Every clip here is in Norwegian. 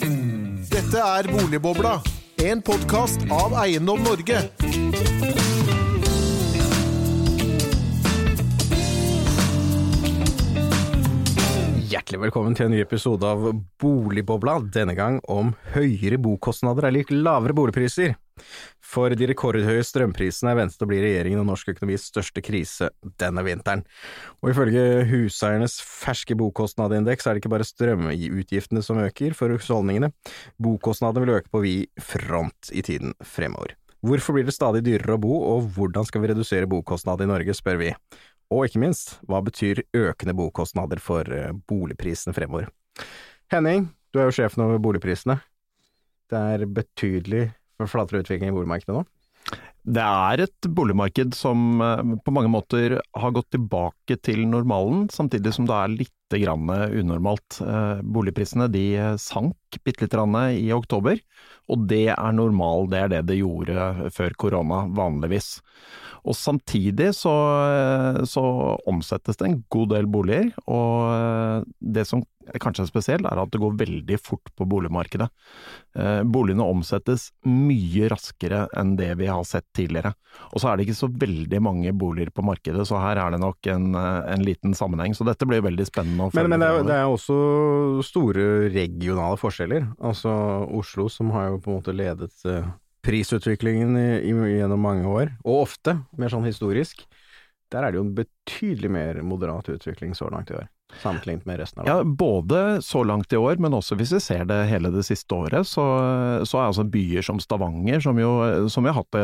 Dette er Boligbobla, en podkast av Eiendom Norge. Hjertelig velkommen til en ny episode av Boligbobla, denne gang om høyere bokostnader er lik lavere boligpriser. For de rekordhøye strømprisene ventet å bli regjeringen og norsk økonomis største krise denne vinteren. Og ifølge Huseiernes ferske bokostnadindeks er det ikke bare strømutgiftene som øker for husholdningene, bokostnadene vil øke på vid front i tiden fremover. Hvorfor blir det stadig dyrere å bo, og hvordan skal vi redusere bokostnadene i Norge, spør vi. Og ikke minst, hva betyr økende bokostnader for eh, boligprisene fremover? Henning, du er jo sjefen over boligprisene. Det er betydelig flatere utvikling i boligmarkedet nå? Det er et boligmarked som eh, på mange måter har gått tilbake til normalen, samtidig som det er litt grann unormalt. Eh, boligprisene de sank bitte litt i oktober, og det er normal, det er det det gjorde før korona vanligvis. Og samtidig så, så, omsettes det en god del boliger, og det som kanskje er spesielt, er at det går veldig fort på boligmarkedet. Eh, boligene omsettes mye raskere enn det vi har sett tidligere. Og så er det ikke så veldig mange boliger på markedet, så her er det nok en, en liten sammenheng. Så dette blir veldig spennende å følge. Men, men det, er, det er også store regionale forskjeller. Altså Oslo, som har jo på en måte ledet eh, prisutviklingen i, i, gjennom mange år, og ofte mer sånn historisk, der er det jo en betydelig mer moderat utvikling så langt i år, sammenlignet med resten av landet. Ja, både så langt i år, men også hvis vi ser det hele det siste året, så, så er altså byer som Stavanger, som jo, som jo har hatt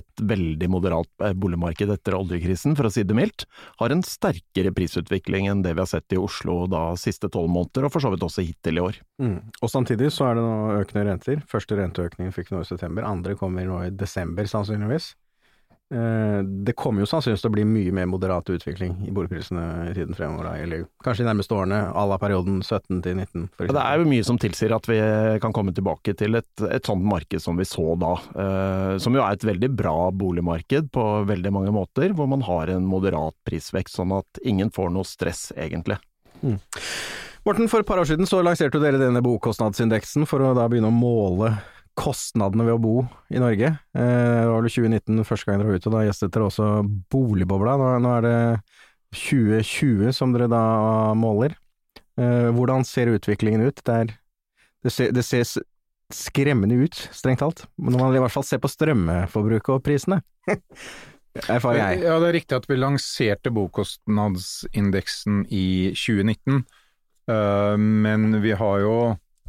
et veldig moderat eh, boligmarked etter oljekrisen, for å si det mildt, har en sterkere prisutvikling enn det vi har sett i Oslo da siste tolv måneder, og for så vidt også hittil i år. Mm. Og samtidig så er det nå økende renter. Første renteøkningen fikk vi nå i september, andre kommer nå i desember sannsynligvis. Eh, det kommer jo sannsynligvis til å bli mye mer moderat utvikling i boligprisene i tiden fremover, eller kanskje de nærmeste årene, à la perioden 17 til 19. det er jo mye som tilsier at vi kan komme tilbake til et, et sånt marked som vi så da, eh, som jo er et veldig bra boligmarked på veldig mange måter, hvor man har en moderat prisvekst, sånn at ingen får noe stress, egentlig. Mm. Morten, for et par år siden så lanserte dere denne bokostnadsindeksen for å da begynne å måle kostnadene ved å bo i Norge. Eh, det var vel 2019 første gang dere var ute, og da gjestet dere også Boligbobla. Nå, er det 2020 som dere da måler. Eh, hvordan ser utviklingen ut? Det, er, det, ser, det ser skremmende ut, strengt talt, når man i hvert fall ser på strømforbruket og prisene. Erfarer jeg. Ja, det er riktig at vi lanserte bokostnadsindeksen i 2019, eh, men vi har jo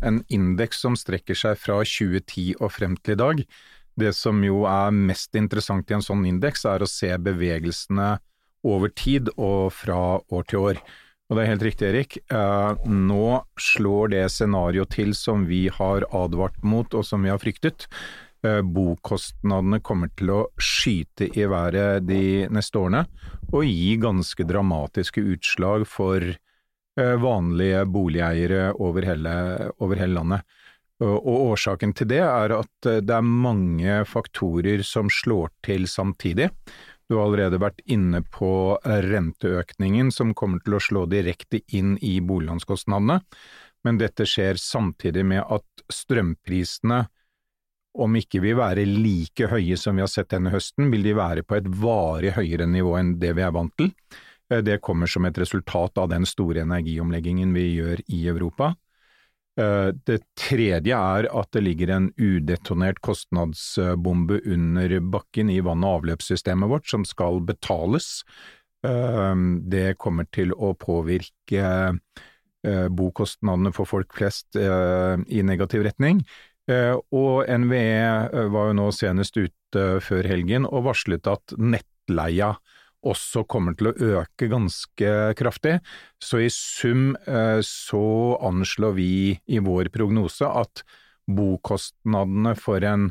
en indeks som strekker seg fra 2010 og frem til i dag. Det som jo er mest interessant i en sånn indeks, er å se bevegelsene over tid og fra år til år. Og det er helt riktig, Erik. Eh, nå slår det scenarioet til som vi har advart mot og som vi har fryktet. Eh, bokostnadene kommer til å skyte i været de neste årene og gi ganske dramatiske utslag for vanlige boligeiere over hele, over hele landet. Og årsaken til det er at eh, det er mange faktorer som slår til samtidig. Du har allerede vært inne på renteøkningen som kommer til å slå direkte inn i boliglånskostnadene, men dette skjer samtidig med at strømprisene, om ikke vil være like høye som vi har sett denne høsten, vil de være på et varig høyere nivå enn det vi er vant til. Eh, det kommer som et resultat av den store energiomleggingen vi gjør i Europa. Eh, det tredje er at det ligger en udetonert kostnadsbombe under bakken i vann- og avløpssystemet vårt som skal betales. Eh, det kommer til å påvirke bokostnadene for folk flest i negativ retning. Og NVE var jo nå senest ute før helgen og varslet at nettleia også kommer til å øke ganske kraftig. Så i sum eh, så anslår vi i vår prognose at bokostnadene for en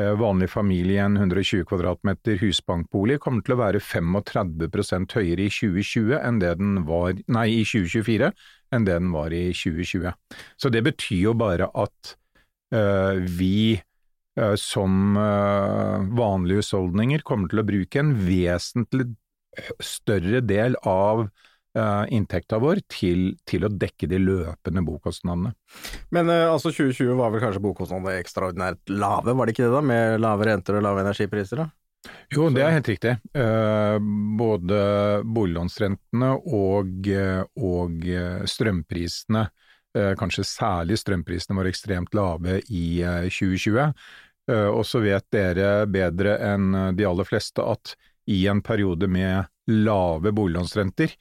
eh, vanlig familie i en 120 kvadratmeter husbankbolig kommer til å være 35% høyere i 2020 enn det den var, nei, i 2024 enn det den var i 2020. Så det betyr jo bare at uh, vi Eh, som eh, vanlige husholdninger kommer til å bruke en vesentlig større del av uh, inntekta vår til, til, å dekke de løpende bokostnadene. Men altså 2020 var vel kanskje bokostnadene ekstraordinært lave, var det ikke det da? Med lave renter og lave energipriser, da? Jo, det er helt riktig. Både boliglånsrentene og, og strømprisene, kanskje særlig strømprisene, var ekstremt lave i 2020. Og så vet dere bedre enn de aller fleste at i en periode med lave boliglånsrenter,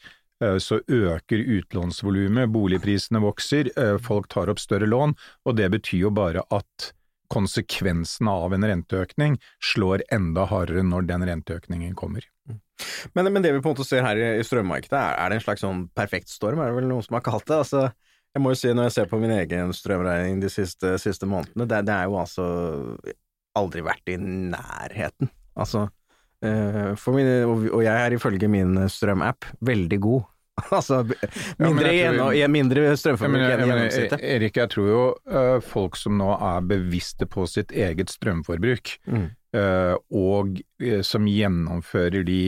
Eh, så øker utlånsvolumet, boligprisene vokser, eh, folk tar opp større lån, og det betyr jo bare at konsekvensene av en renteøkning slår enda hardere når den renteøkningen kommer. Men, men det vi på en måte ser her i strømmarkedet, er, er det en slags sånn perfekt storm, er det vel noen som har kalt det? Altså, jeg må jo si når jeg ser på min egen strømregning de siste, siste månedene, det, det, er jo altså aldri vært i nærheten. Altså, Uh, min, og jeg er ifølge min strømapp veldig god. altså mindre, ja, tror, mindre strømforbruk enn gjennomsnittet. Erik, jeg tror jo uh, folk som nå er bevisste på sitt eget strømforbruk, mm. uh, og som gjennomfører de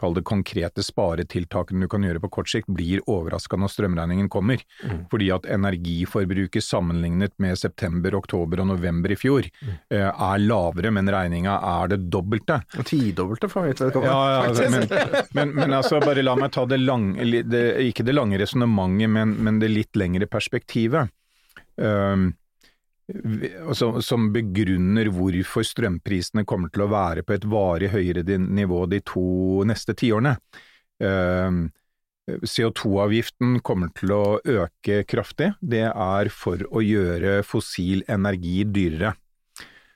kall det konkrete sparetiltakene du kan gjøre på kort sikt, blir overraska når strømregningen kommer. Mm. Fordi at energiforbruket sammenlignet med september, oktober og november i fjor mm. eh, er lavere, men regninga er det dobbelte. Tidobbelte, for mitt vedkommende. Ja, ja, men, men, men, altså, bare la meg ta det lange, det, ikke det lange resonnementet, men, men, det litt lengre perspektivet. Um, som begrunner hvorfor strømprisene kommer til å være på et varig høyere nivå de to neste tiårene. Ehm, CO2-avgiften kommer til å øke kraftig. Det er for å gjøre fossil energi dyrere.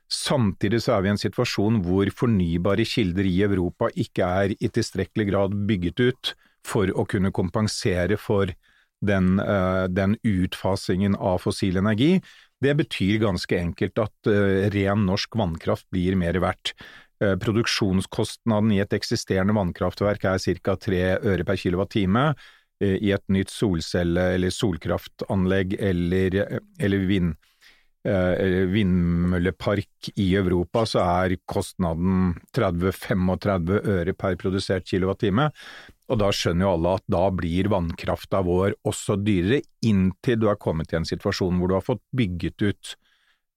Samtidig så er vi i en situasjon hvor fornybare kilder i Europa ikke er i tilstrekkelig grad bygget ut for å kunne kompensere for den, eh, den utfasingen av fossil energi. Det betyr ganske enkelt at uh, ren norsk vannkraft blir mer verdt. Uh, produksjonskostnaden i et eksisterende vannkraftverk er ca. 3 øre per kilowattime. Uh, I et nytt solcelle- eller solkraftanlegg eller, eller vind, vindmøllepark i Europa, så er kostnaden 30-35 øre per produsert kilowattime. Og da skjønner jo alle at da blir vannkrafta vår også dyrere, inntil du er kommet i en situasjon hvor du har fått bygget ut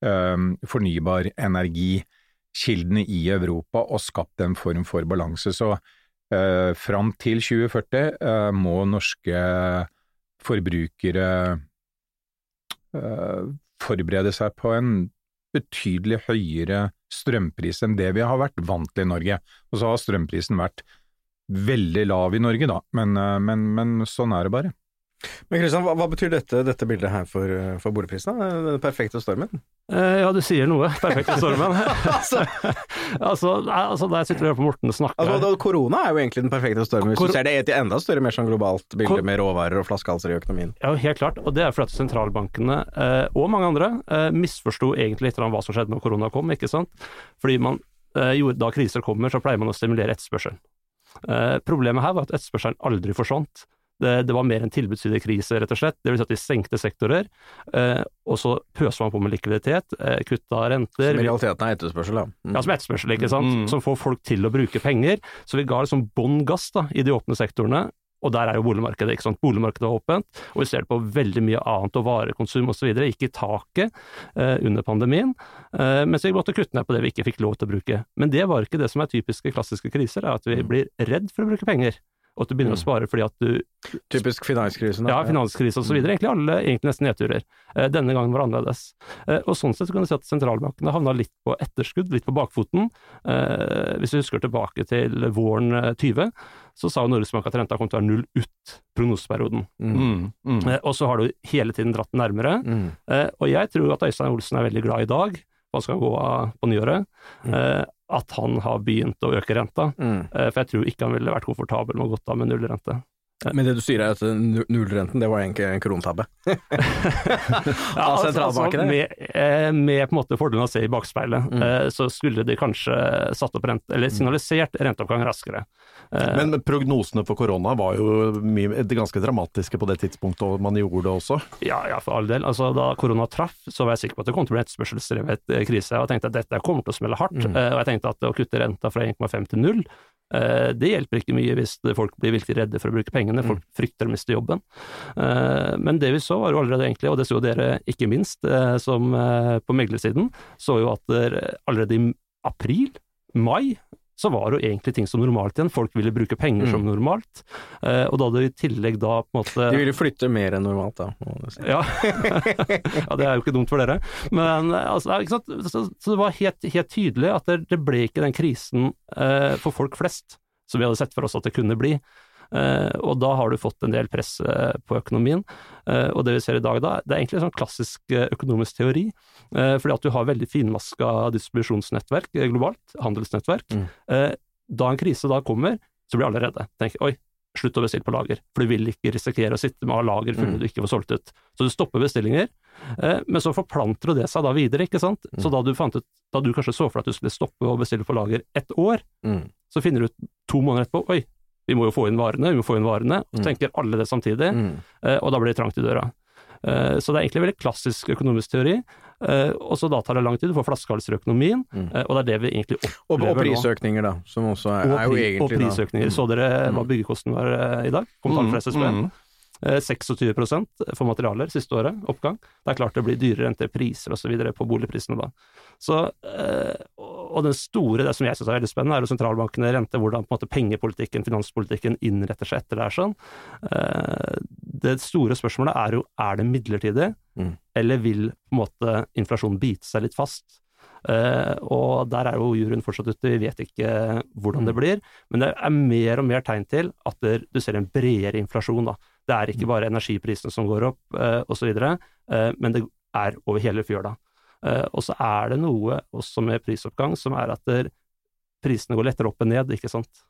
um, fornybar energikildene i Europa og skapt en form for balanse. Så uh, fram til 2040 uh, må norske forbrukere uh, forberede seg på en betydelig høyere strømpris enn det vi har vært vant til i Norge. Og så har strømprisen vært veldig lav i Norge, da, men, eh, men, men sånn er det bare. Men Kristian, hva, hva, betyr dette, dette, bildet her for, for boligprisene? Den perfekte stormen? Eh, ja, du sier noe. Perfekte stormen. altså, altså, altså, der sitter vi og Morten og snakker altså, Korona er jo egentlig den perfekte stormen, hvis Kor du ser det i et enda større, mer sånn globalt bilde Kor med råvarer og flaskehalser i økonomien. Ja, helt klart. Og det er fordi at sentralbankene, eh, og mange andre, eh, misforsto egentlig litt hva som skjedde når korona kom, ikke sant. Fordi man, eh, da kriser kommer, så pleier man å stimulere etterspørselen. Eh, problemet her var at etterspørselen aldri forsvant. Det, det, var mer en tilbudsside krise, rett og slett. Det vil si at de stengte sektorer, eh, og så pøser man på med likviditet, eh, kutta renter Som i realiteten er etterspørsel, da. Mm. Ja, som etterspørsel, ikke sant. Mm. Som får folk til å bruke penger. Så vi ga liksom bånn gass da, i de åpne sektorene, og der er jo boligmarkedet. ikke sant? Boligmarkedet er åpent, og vi ser det på veldig mye annet, og varekonsum osv. Gikk i taket eh, under pandemien, eh, mens vi måtte kutte ned på det vi ikke fikk lov til å bruke. Men det var ikke det som er typiske klassiske kriser, er at vi mm. blir redd for å bruke penger og at du begynner mm. å spare fordi at du Typisk finanskrisen? Ja, finanskrise osv. Mm. Egentlig alle, egentlig nesten nedturer. Eh, denne gangen var det annerledes. Eh, og sånn sett kan du si at sentralbankene havna litt på etterskudd, litt på bakfoten. Eh, hvis du husker tilbake til våren 20, så sa Norges Bank at renta kom til å være null ut prognoseperioden. Mm. Mm. mm. Og så har du hele tiden dratt nærmere. Mm. Og jeg tror at Øystein Olsen er veldig glad i dag, hva skal gå av på nyåret. Mm at han har begynt å øke renta. Mm. Eh, for jeg tror ikke han ville vært komfortabel med å gått av med nullrente. Men det du sier er at nullrenten, det var egentlig en krontabbe? ja, altså, altså, med, eh, med, på en måte fordelen å se i bakspeilet, mm. Eh, så skulle de kanskje satt opp rente, eller signalisert renteoppgang raskere. Eh, men, prognosene for korona var jo mye, ganske dramatiske på det tidspunktet, og man gjorde det også? Ja, ja for all del. Altså, da korona traff, så var jeg sikker på at det kom til å bli etterspørselsdrevet krise, og jeg tenkte at dette kommer til å smelle hardt. Mm. Og jeg tenkte at å kutte renta fra 1,5 til 0 det hjelper ikke mye hvis folk blir virkelig redde for å bruke pengene, folk frykter å miste jobben. Men det vi så var jo allerede egentlig, og det så jo dere ikke minst, som på meglersiden, så jo at allerede i april, mai, så var det jo egentlig ting som normalt igjen. Folk ville bruke penger mm. som normalt. Eh, og da hadde i tillegg da på en måte De ville flytte mer enn normalt, da. Si. Ja. ja, det er jo ikke dumt for dere. Men eh, altså, ikke sant? Så, så det var helt, helt, tydelig at det, det ble ikke den krisen eh, for folk flest som vi hadde sett for oss at det kunne bli. Eh, og da har du fått en del press eh, på økonomien. Eh, og det vi ser i dag da, det er egentlig en sånn klassisk økonomisk teori. fordi at du har veldig finmaska distribusjonsnettverk globalt, handelsnettverk. Mm. Da en krise da kommer, så blir alle redde. Tenker oi, slutt å bestille på lager, for du vil ikke risikere å sitte med å ha lager før mm. du ikke får solgt ut. Så du stopper bestillinger, men så forplanter det seg da videre, ikke sant. Mm. Så da du, fant ut, da du kanskje så for at du skulle stoppe å bestille på lager ett år, mm. så finner du ut to måneder etterpå oi, vi må jo få inn varene, vi må få inn varene. Og så mm. tenker alle det samtidig, mm. Eh, og da blir det trangt i døra. Eh, så det er egentlig veldig klassisk økonomisk teori, eh, og så da tar det lang tid, du får flaskehalser i økonomien, mm. og det er det vi egentlig opplever nå. Og, prisøkninger, da, som også er, er jo egentlig Og prisøkninger. Da. Så dere hva byggekosten var i dag? Kom tall fra SSB. 26% for materialer siste året, oppgang. Det er klart det blir dyrere renter, priser osv. på boligprisene da. Så, og det store, det som jeg syns er veldig spennende, er jo sentralbankene rente, hvordan på en måte pengepolitikken, finanspolitikken innretter seg etter det er sånn. Eh, det store spørsmålet er jo er det midlertidig, mm. eller vil på en måte inflasjonen bite seg litt fast? Uh, og der er jo juryen fortsatt ute, vi vet ikke hvordan det mm. blir. Men det er mer og mer tegn til at du ser en bredere inflasjon. Da. Det er ikke mm. bare energiprisene som går opp, uh, osv., uh, men det er over hele fjøla. Uh, og så er det noe også med prisoppgang som er at der, prisene går lettere opp enn ned, ikke sant.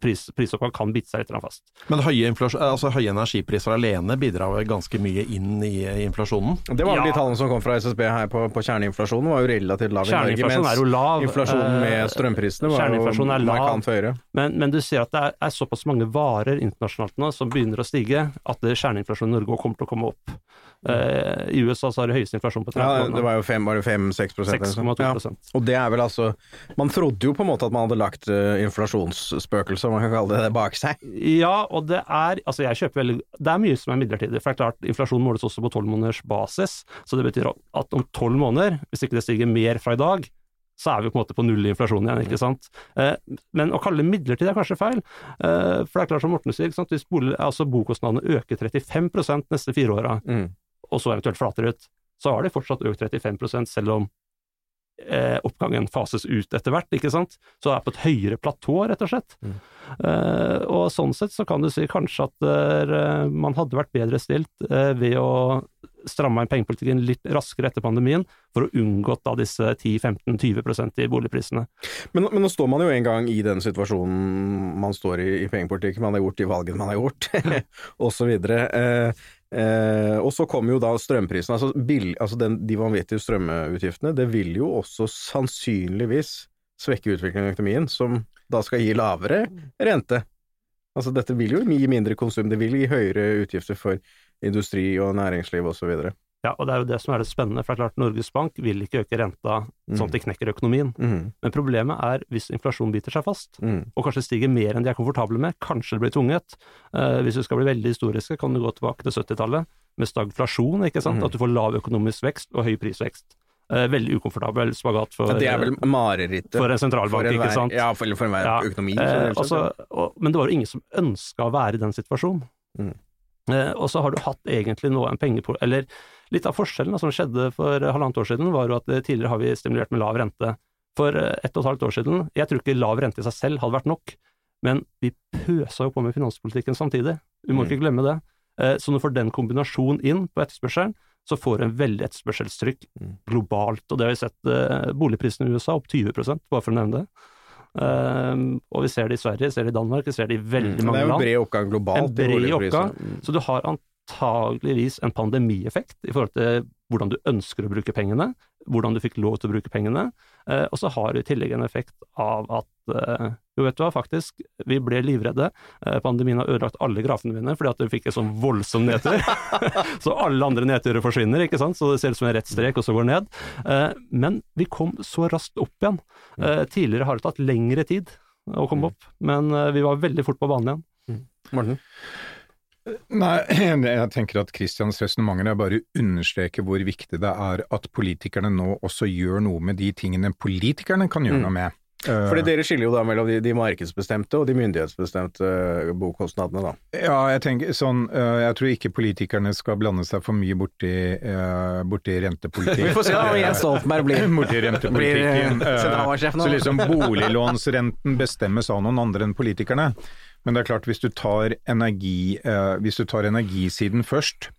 Pris, prisoppgang kan bite seg litt fast. Men høye, altså høye, energipriser alene bidrar ganske mye inn i inflasjonen? Det var vel ja. de tallene som kom fra SSB her på, på kjerneinflasjonen, var jo relativt lav i Norge. Mens er jo lav. inflasjonen med eh, strømprisene var jo markant høyere. Men, men, du ser at det er, er, såpass mange varer internasjonalt nå som begynner å stige, at kjerneinflasjonen i Norge kommer til å komme opp. Uh, I USA så har det høyeste inflasjon på 30 år. Ja, det var jo 5-6% 6,2 ja. Og det er vel altså Man trodde jo på en måte at man hadde lagt uh, inflasjonsspøkelset, om man kan kalle det det, bak seg. Ja, og det er Altså, jeg kjøper veldig Det er mye som er midlertidig. For det er klart, inflasjon måles også på tolv måneders basis. Så det betyr at om tolv måneder, hvis ikke det stiger mer fra i dag, så er vi på en måte på null inflasjon igjen, ikke sant. Eh, men å kalle det midlertidig er kanskje feil. Eh, for det er klart som Morten sier, hvis bolig, altså bokostnadene øker 35 neste fire åra, mm og så eventuelt flater ut, så har de fortsatt økt 35 selv om eh, oppgangen fases ut etter hvert, ikke sant. Så det er på et høyere platå, rett og slett. Mm. Eh, og sånn sett så kan du si kanskje at eh, man hadde vært bedre stilt eh, ved å stramme inn pengepolitikken litt raskere etter pandemien, for å unngå da disse 10-15-20% i boligprisene. Men, men, nå står man jo en gang i den situasjonen man står i i pengepolitikken, man har gjort de valgene man har gjort, osv. Eh, Eh, og så kommer jo da strømprisene. Altså, bill, altså den, de vanvittige strømutgiftene, det vil jo også sannsynligvis svekke utviklingen i økonomien, som da skal gi lavere rente. Altså dette vil jo gi mindre konsum, det vil gi høyere utgifter for industri og næringsliv osv. Ja, og det er jo det som er det spennende, for det er klart Norges Bank vil ikke øke renta sånn at de knekker økonomien. Mm. Men problemet er hvis inflasjonen biter seg fast, mm. og kanskje stiger mer enn de er komfortable med, kanskje det blir tvunget. Uh, hvis vi skal bli veldig historiske, kan du gå tilbake til 70-tallet med stagflasjon, ikke sant. Mm. At du får lav økonomisk vekst og høy prisvekst. Uh, veldig ukomfortabel spagat for, ja, det er vel marerittet for en sentralbank, for en ikke sant. Ja, for, for enhver ja. økonomi. Uh, altså, og, men det var jo ingen som ønska å være i den situasjonen. Mm. og så har du hatt egentlig nå en pengepolitikk, Eller Litt av forskjellen som skjedde for halvannet år siden, var jo at eh, tidligere har vi stimulert med lav rente. For eh, ett og et halvt år siden, jeg tror ikke lav rente i seg selv hadde vært nok, men vi pøsa jo på med finanspolitikken samtidig. Vi må mm. ikke glemme det. Eh, så når du får den kombinasjonen inn på etterspørselen, så får du en veldig etterspørselstrykk mm. globalt. Og det har vi sett boligprisene i USA opp 20 bare for å nevne det. Um, og vi ser det i Sverige, vi ser det i Danmark, vi ser det i veldig mm, mange land. Det er jo bred oppgang globalt. En bred oppgang. Så du har antageligvis en pandemieffekt i forhold til hvordan du ønsker å bruke pengene, hvordan du fikk lov til å bruke pengene, eh, og så har det i tillegg en effekt av at eh, jo, vet du hva, faktisk, vi ble livredde. Eh, pandemien har ødelagt alle grafene mine fordi at du fikk en sånn voldsom nedtur. så alle andre nedturer forsvinner, ikke sant, så det ser ut som en rett strek, og så går det ned. Eh, men vi kom så raskt opp igjen. Eh, tidligere har det tatt lengre tid å komme opp, men vi var veldig fort på banen igjen. Morten? Nei, jeg tenker at Kristians resonnementer er bare å understreke hvor viktig det er at politikerne nå også gjør noe med de tingene politikerne kan gjøre Mm. noe med. Fordi Eh, dere skiller jo da mellom de, de markedsbestemte og de myndighetsbestemte eh, bokostnadene, da. Ja, jeg tenker sånn eh, Jeg tror ikke politikerne skal blande seg for mye borti, borti rentepolitikk. Vi får se da om Jens Stoltenberg blir Borti rentepolitikken. Blir, nå. Så liksom boliglånsrenten bestemmes av noen andre enn politikerne. Men det er klart, hvis du tar, energi, hvis du tar energisiden først,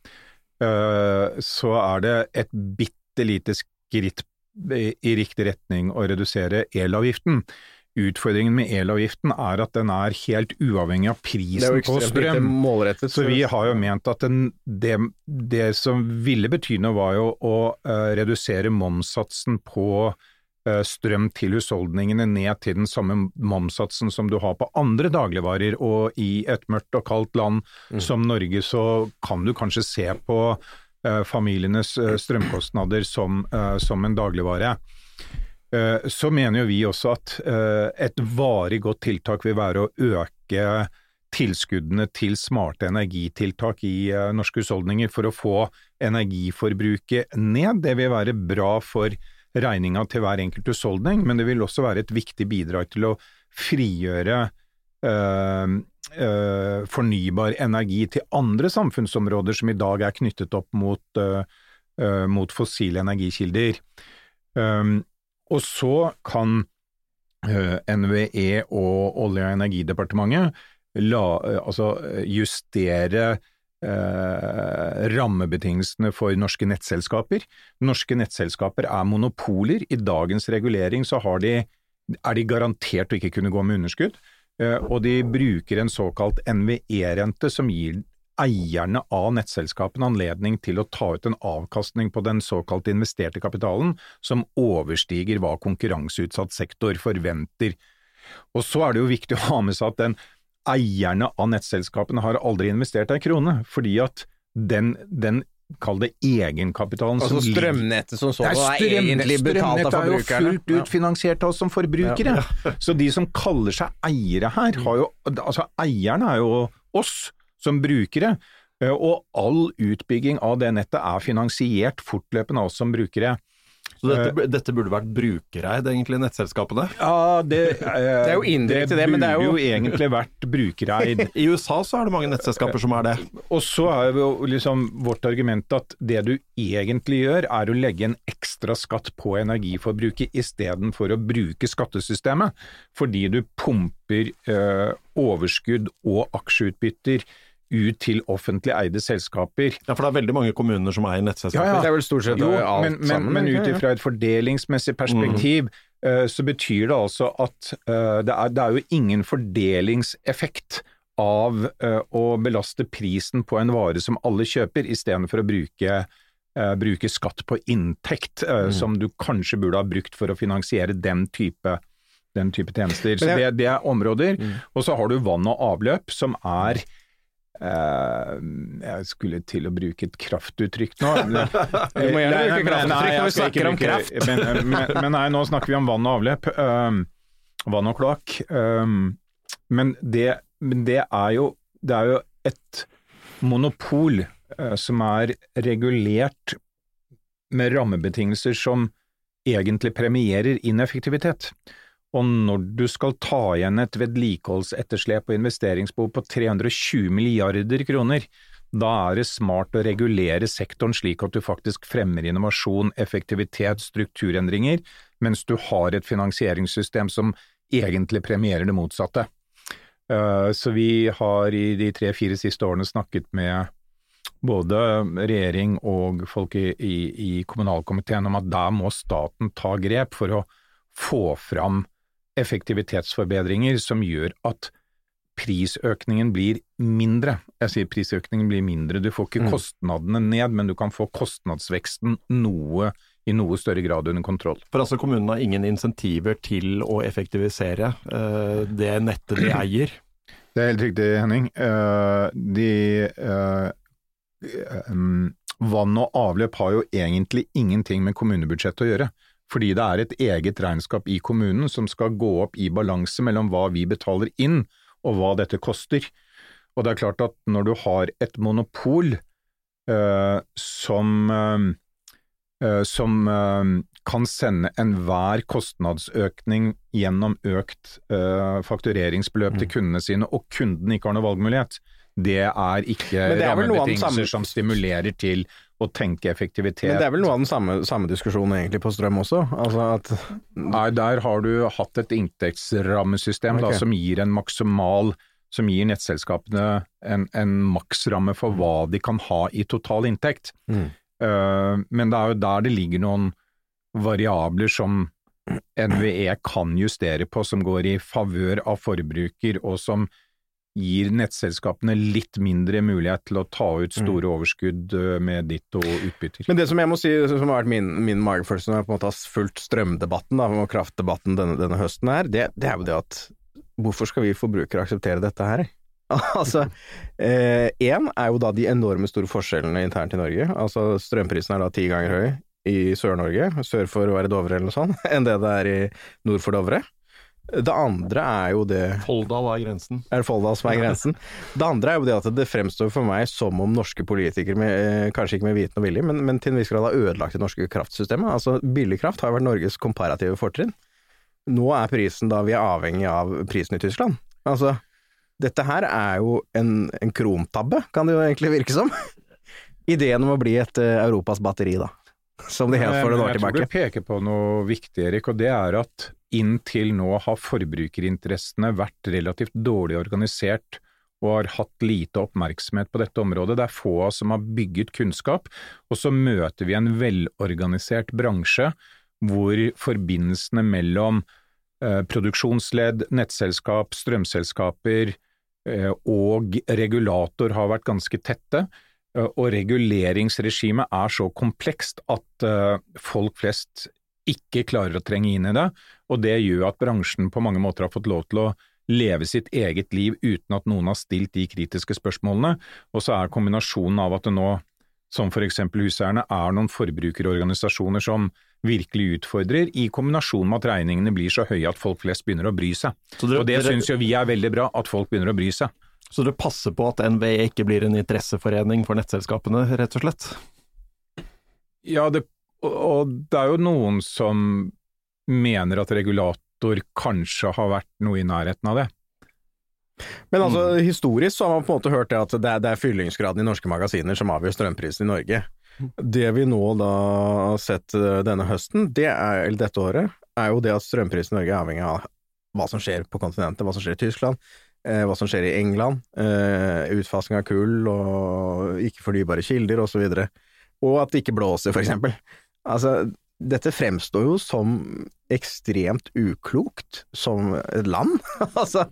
eh, så er det et bitte lite skritt i riktig retning å redusere elavgiften. Utfordringen med elavgiften er at den er helt uavhengig av prisen på strøm. Så vi har jo ment at den, det, det som ville bety noe var jo å uh, redusere momssatsen på uh, strøm til husholdningene ned til den samme momssatsen som du har på andre dagligvarer, og i et mørkt og kaldt land som Norge så kan du kanskje se på familienes eh, strømkostnader som, eh, som en dagligvare. Eh, Så mener jo vi også at eh, et varig godt tiltak vil være å øke tilskuddene til smarte energitiltak i eh, norske husholdninger for å få energiforbruket ned. Det vil være bra for regninga til hver enkelt husholdning, men det vil også være et viktig bidrag til å frigjøre eh, eh, fornybar energi til andre samfunnsområder som i dag er knyttet opp mot, eh, eh, mot fossile energikilder. Um, og så kan eh, NVE og Olje- og energidepartementet la, eh, altså justere eh, rammebetingelsene for norske nettselskaper. Norske nettselskaper er monopoler. I dagens regulering så de, er de garantert å ikke kunne gå med underskudd, eh, og de bruker en såkalt NVE-rente som gir eierne av nettselskapene anledning til å ta ut en avkastning på den såkalt investerte kapitalen som overstiger hva konkurranseutsatt sektor forventer. Og så er det jo viktig å ha med seg at den eierne av nettselskapene har aldri investert ei krone, fordi at den, den kall det egenkapitalen Altså som ligger strømnettet som Nei, sådan er egentlig betalt av strømnettet er jo fullt ut finansiert av oss som forbrukere. Så de som kaller seg eiere her, har jo Altså, eierne er jo oss som brukere. eh, Og all utbygging av det nettet er finansiert fortløpende av oss som brukere. Så dette, dette burde vært brukereid, egentlig, nettselskapene? Ja, det, er jo indirekte det, men det er jo- burde jo egentlig vært brukereid. I USA så er det mange nettselskaper som er det. Og så er jo liksom vårt argument at det du egentlig gjør, er å legge en ekstra skatt på energiforbruket istedenfor å bruke skattesystemet, fordi du pumper eh, overskudd og aksjeutbytter ut til offentlig eide selskaper. Ja, For det er veldig mange kommuner som eier nettselskaper. Ja, ja. Det er vel stort sett Jo, alt men, men, sammen. men ut ifra et fordelingsmessig perspektiv, eh, så betyr det altså at uh, det, er, det er jo ingen fordelingseffekt av uh, å belaste prisen på en vare som alle kjøper, istedenfor å bruke, bruke skatt på inntekt, mm. som du kanskje burde ha brukt for å finansiere den type den type tjenester. Så det, det er områder. Og så har du vann og avløp, som er eh, Jeg skulle til å bruke et kraftuttrykk nå. Du må gjerne bruke kraftuttrykk når vi snakker om kraft. Men, men, men nei, nå snakker vi om vann og avløp. Um, vann og kloakk. Um, men det, men det er jo det er jo et monopol uh, som er regulert med rammebetingelser som egentlig premierer ineffektivitet. Og når du skal ta igjen et vedlikeholdsetterslep og investeringsbehov på 320 milliarder kroner, da er det smart å regulere sektoren slik at du faktisk fremmer innovasjon, effektivitet, strukturendringer, mens du har et finansieringssystem som egentlig premierer det motsatte. Eh, Så vi har i de tre-fire siste årene snakket med både regjering og folk i, i, i kommunalkomiteen om at der må staten ta grep for å få fram effektivitetsforbedringer som gjør at prisøkningen blir mindre. Jeg sier prisøkningen blir mindre, du får ikke Mm. kostnadene ned, men du kan få kostnadsveksten noe, i noe større grad under kontroll. For altså kommunene har ingen insentiver til å effektivisere uh, det nettet de eier. Det er helt riktig, Henning. Uh, de uh, um, Vann og avløp har jo egentlig ingenting med kommunebudsjettet å gjøre. Fordi det er et eget regnskap i kommunen som skal gå opp i balanse mellom hva vi betaler inn og hva dette koster. Og det er klart at når du har et monopol eh, som, eh, som eh, kan sende enhver kostnadsøkning gjennom økt faktureringsbeløp mm. til kundene sine, og kunden ikke har noe valgmulighet, det er ikke det er rammebetingelser som stimulerer til å tenke effektivitet. Men det er vel noe av den samme, samme diskusjonen egentlig på strøm også? Altså at... Nei, der har du hatt et inntektsrammesystem okay. da, som gir en maksimal som gir nettselskapene en, en maksramme for hva de kan ha i total inntekt. Mm. Uh, men det er jo der det ligger noen variabler som NVE kan justere på, som går i favør av forbruker, og som gir nettselskapene litt mindre mulighet til å ta ut mm. store overskudd øh, med ditt og utbytter. Men det som jeg må si som har vært min, min magefølelse når jeg på en måte har fulgt strømdebatten da, og kraftdebatten denne, denne høsten her, det, det, er jo det at hvorfor skal vi forbrukere akseptere dette her? altså, én eh, er jo da de enorme store forskjellene internt i Norge. Altså strømprisen er da ti ganger høy i Sør-Norge, sør for å være Dovre eller noe sånt, enn det det er i nord for Dovre. Det andre er jo det Folldal er grensen. Er det Folldal som er grensen? Det andre er jo det at det fremstår for meg som om norske politikere, med, eh, kanskje ikke med viten og vilje, men, men til en viss grad har ødelagt det norske kraftsystemet. Altså Billig kraft har vært Norges komparative fortrinn. Nå er prisen da vi er avhengig av prisen i Tyskland. Altså, dette her er jo en, en krontabbe, kan det jo egentlig virke som. Ideen om å bli et uh, Europas batteri, da. Som det het for noen år tilbake. Jeg tror du peker på noe viktig, Erik, og det er at inntil nå har forbrukerinteressene vært relativt dårlig organisert og har hatt lite oppmerksomhet på dette området. Det er få av oss som har bygget kunnskap, og så møter vi en velorganisert bransje hvor forbindelsene mellom eh, produksjonsledd, nettselskap, strømselskaper eh, og regulator har vært ganske tette. Eh, og reguleringsregimet er så komplekst at eh, folk flest ikke klarer å trenge inn i det, og det gjør at bransjen på mange måter har fått lov til å leve sitt eget liv uten at noen har stilt de kritiske spørsmålene, og så er kombinasjonen av at det nå, som for eksempel huseierne, er noen forbrukerorganisasjoner som virkelig utfordrer, i kombinasjon med at regningene blir så høye at folk flest begynner å bry seg. Dere, og det dere... syns jo vi er veldig bra, at folk begynner å bry seg. Så du passer på at NVE ikke blir en interesseforening for nettselskapene, rett og slett? Ja, det og det er jo noen som mener at regulator kanskje har vært noe i nærheten av det. Men altså, mm. historisk så har man på en måte hørt det at det er, det er fyllingsgraden i norske magasiner som avgjør strømprisen i Norge. Det vi nå da har sett eh, denne høsten, det er, eller dette året, er jo det at strømprisen i Norge er avhengig av hva som skjer på kontinentet, hva som skjer i Tyskland, hva som skjer i England, eh, utfasing av kull og ikke-fornybare kilder osv. Og, så og at det ikke blåser, for eksempel. Altså, dette fremstår jo som ekstremt uklokt som et land, altså,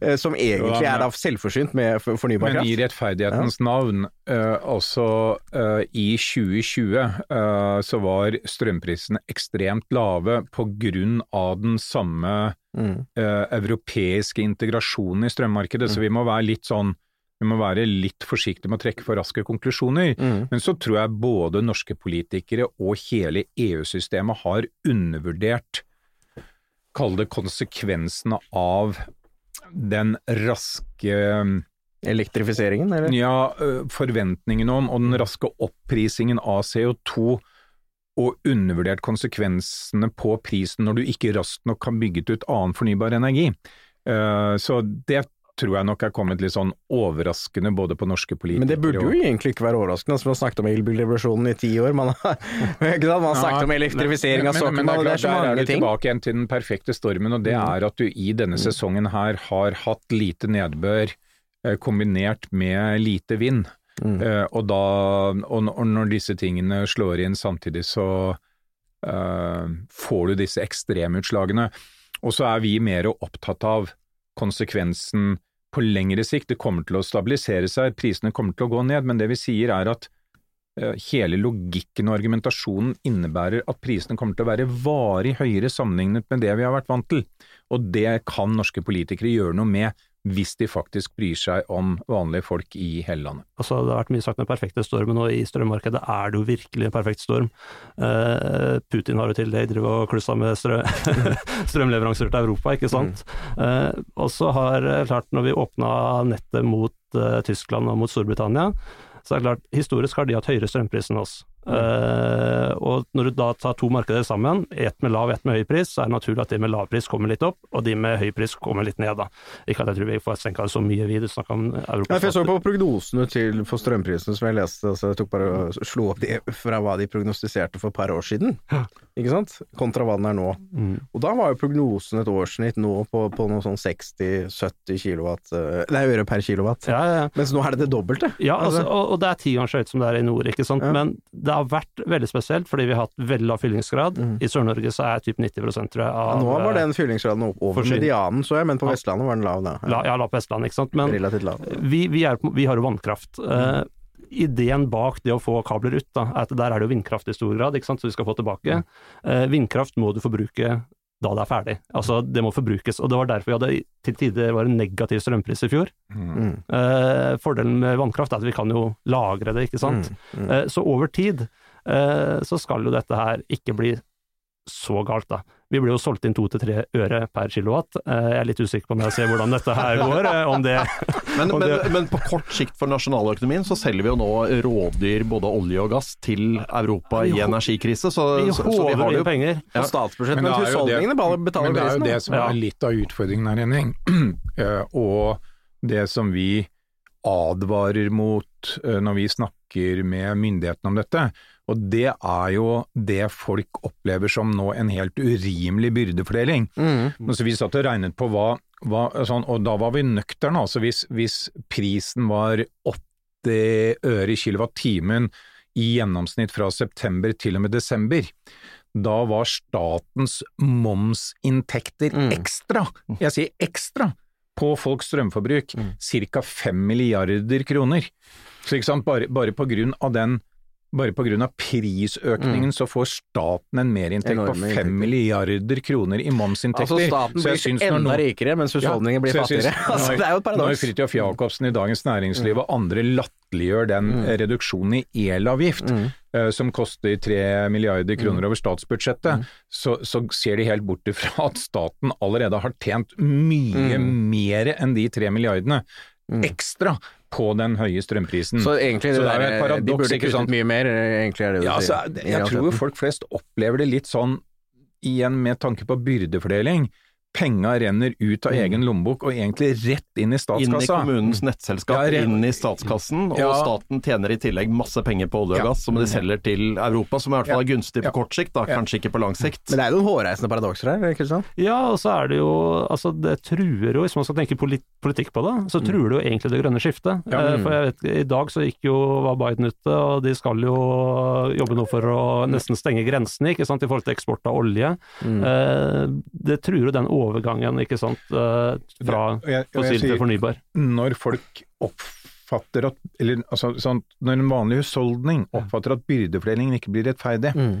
eh, som egentlig er da selvforsynt med fornybar kraft. Men i rettferdighetens navn, uh, altså uh, i 2020 uh, så var strømprisene ekstremt lave på grunn av den samme mm. europeiske integrasjonen i strømmarkedet, mm. så vi må være litt sånn vi må være litt forsiktige med å trekke for raske konklusjoner. Mm. Men så tror jeg både norske politikere og hele EU-systemet har undervurdert, kall det konsekvensene av den raske Elektrifiseringen, eller? Ja, forventningene om, og den raske opprisingen av CO2 og undervurdert konsekvensene på prisen når du ikke raskt nok kan bygget ut annen fornybar energi. Så det tror jeg nok er kommet litt sånn overraskende både på norske politikere Men det burde jo egentlig ikke være overraskende, altså, man har snakket om elbilrevolusjonen i ti år. Man har, man har snakket om elektrifisering av sokkelen, men, det er så mange ting. Der er du tilbake igjen til den perfekte stormen, og det mm. er at du i denne mm. sesongen her har hatt lite nedbør eh, kombinert med lite vind. Mm. Uh, og, da, og, når disse tingene slår inn samtidig, så uh, får du disse ekstremutslagene. Og så er vi mer opptatt av konsekvensen på lengre sikt. Det kommer til å stabilisere seg, prisene kommer til å gå ned, men det vi sier er at eh, hele logikken og argumentasjonen innebærer at prisene kommer til å være varig høyere sammenlignet med det vi har vært vant til, og det kan norske politikere gjøre noe med hvis de faktisk bryr seg om vanlige folk i hele landet. Altså, det har vært mye sagt med perfekte stormen, og i strømmarkedet er det jo virkelig en perfekt storm. Uh, Putin har jo til det de driver og klussa med strø strømleveranser til Europa, ikke sant. Mm. Uh, og så har klart, når vi åpna nettet mot uh, Tyskland og mot Storbritannia, så er det klart, historisk har de hatt høyere strømpriser enn oss. Uh, og når du da tar to markeder sammen, ett med lav, ett med høy pris, så er det naturlig at de med lav pris kommer litt opp, og de med høy pris kommer litt ned, da. Ikke at jeg tror vi får senka det så mye, vi snakker om Europa. Ja, jeg så på prognosene til, for strømprisene som jeg leste, altså jeg tok bare og slo opp de, fra hva de prognostiserte for et par år siden, ikke sant, kontra hva den er nå. Mm. Og da var jo prognosen et årssnitt nå på, på noe sånn 60-70 kilowatt, nei, øre per kilowatt, ja, ja. mens nå er det det dobbelte. Ja, altså, og, og, det er ti ganger så høyt som det er i nord, ikke sant, men det har vært veldig spesielt, fordi vi har hatt veldig lav fyllingsgrad. Mm. I Sør-Norge så er typ 90% tror jeg av ja, Nå var den fyllingsgraden over medianen, så jeg, men på Vestlandet var den lav da. Ja, ja lav på Vestlandet, ikke sant. Men lav. Vi, vi, er, vi, har jo vannkraft. Mm. Uh, ideen bak det å få kabler ut, da, er at der er det jo vindkraft i stor grad, ikke sant, så vi skal få tilbake. Uh, vindkraft må du forbruke da det er ferdig. Altså, det må forbrukes. Og det var derfor vi hadde til tider var en negativ strømpris i fjor. Mm. Uh, fordelen med vannkraft er at vi kan jo lagre det, ikke sant. Mm. Mm. Uh, så over tid uh, så skal jo dette her ikke bli så galt, da. Vi ble jo solgt inn to til tre øre per kilowatt. Jeg er litt usikker på om jeg ser hvordan dette her går. om det, men, om det... Men, men, på kort sikt for nasjonaløkonomien så selger vi jo nå rådyr både olje og gass til Europa i energikrise. Så, vi så, så vi har jo penger på statsbudsjettet, men, men husholdningene betaler prisen. Men det er jo det som er litt av utfordringen her, Henning. og det som vi advarer mot når vi snakker med myndighetene om dette, og det er jo det folk opplever som nå en helt urimelig byrdefordeling. Mm. Så vi satt og regnet på hva, hva sånn, og da var vi nøkterne. Altså hvis, hvis, prisen var 80 øre i kilowattimen i gjennomsnitt fra september til og med desember, da var statens momsinntekter mm. ekstra, jeg sier ekstra, på folks strømforbruk mm. ca. 5 milliarder kroner. Så ikke sant, bare, bare på grunn av den bare pga. prisøkningen mm. så får staten en merinntekt på 5 milliarder kroner i momsinntekter. Altså staten blir enda noen... rikere, mens husholdningen ja, blir fattigere. altså, det er jo et paradoks. Når Fridtjof Jacobsen i Dagens Næringsliv mm. og andre latterliggjør den mm. reduksjonen i elavgift, uh, som koster 3 milliarder kroner mm. over statsbudsjettet, mm. så, så, ser de helt bort ifra at staten allerede har tjent mye mer enn de 3 milliardene ekstra på den høye strømprisen. Så egentlig så det der, paradoks, de burde ikke kuttet mye mer, egentlig er det ja, altså, Jeg tror folk flest opplever det litt sånn, igjen med tanke på byrdefordeling, penga renner ut av mm. egen lommebok og egentlig rett inn i statskassa. Inn i kommunens nettselskap, ja, inn i statskassen, og ja. staten tjener i tillegg masse penger på olje og gass som de selger til Europa, som i hvert fall er gunstig på kort sikt, da, kanskje ikke på lang sikt. Men det er jo noen hårreisende paradokser her, ikke sant? Ja, og så er det jo Altså, det truer jo, hvis man skal tenke politikk på det, så mm. truer det jo egentlig det grønne skiftet. Eh, for jeg vet, i dag så gikk jo var Biden ute, og de skal jo jobbe nå for å nesten stenge grensene, ikke sant, i forhold til eksport av olje. Mm. Eh, det truer jo den overgangen ikke sant, eh, fra fossil til fornybar. Når folk oppfatter at eller, altså, sånn, Når en vanlig husholdning oppfatter at byrdefordelingen ikke blir rettferdig, mm.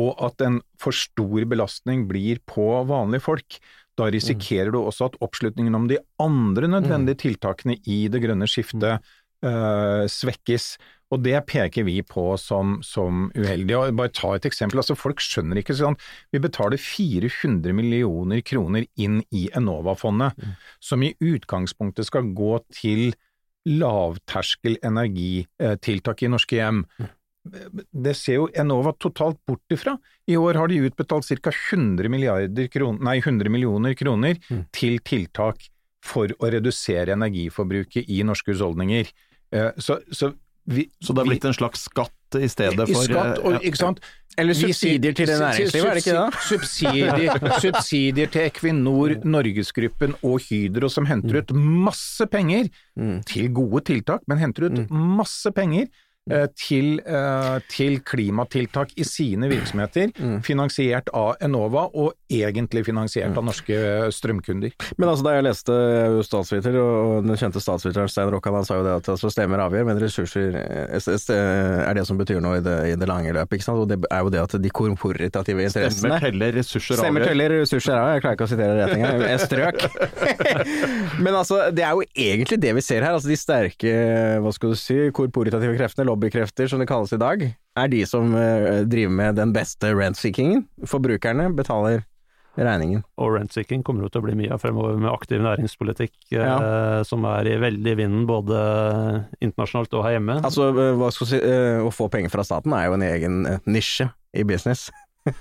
og at en for stor belastning blir på vanlige folk, da risikerer mm. du også at oppslutningen om de andre nødvendige mm. tiltakene i det grønne skiftet uh, svekkes. Og det peker vi på som, som uheldig. Og bare ta et eksempel. altså Folk skjønner ikke sånn Vi betaler 400 millioner kroner inn i Enova-fondet, mm. som i utgangspunktet skal gå til lavterskel energitiltak i norske hjem. Mm. Det ser jo Enova totalt bort ifra. I år har de utbetalt ca. 100, kroner, nei, 100 millioner kroner mm. til tiltak for å redusere energiforbruket i norske husholdninger. Eh, så, så vi, så det har blitt en slags skatt i stedet for Skatt, og, ikke sant? Eller subsidier til det næringslivet, er det ikke det? Subsidier, subsidier til Equinor, Norgesgruppen og Hydro som henter ut masse penger mm. til gode tiltak, men henter ut mm. masse penger Eh, til, eh, til, klimatiltak i sine virksomheter, mm. finansiert av Enova og egentlig finansiert mm. av norske strømkunder. Men altså da jeg leste statsviter, og den kjente statsviteren Stein Rokkan, han sa jo det at altså, stemmer avgjør, men ressurser eh, er det som betyr noe i det, i det lange løpet. ikke sant? Og det er jo det at de korporative interessene Stemmer teller ressurser avgjør. Stemmer teller ressurser avgjør, jeg klarer ikke å sitere det rett engang, jeg strøk. men altså, det er jo egentlig det vi ser her, altså de sterke, hva skal du si, korporative kreftene lobbykrefter, som det kalles i dag, er de som uh, driver med den beste rent-seekingen. Forbrukerne betaler regningen. Og rentseeking kommer jo til å bli mye av fremover med aktiv næringspolitikk, ja. eh, som er i veldig vinden både internasjonalt og her hjemme. Altså, eh, hva skal si, eh, Å få penger fra staten er jo en egen nisje i business.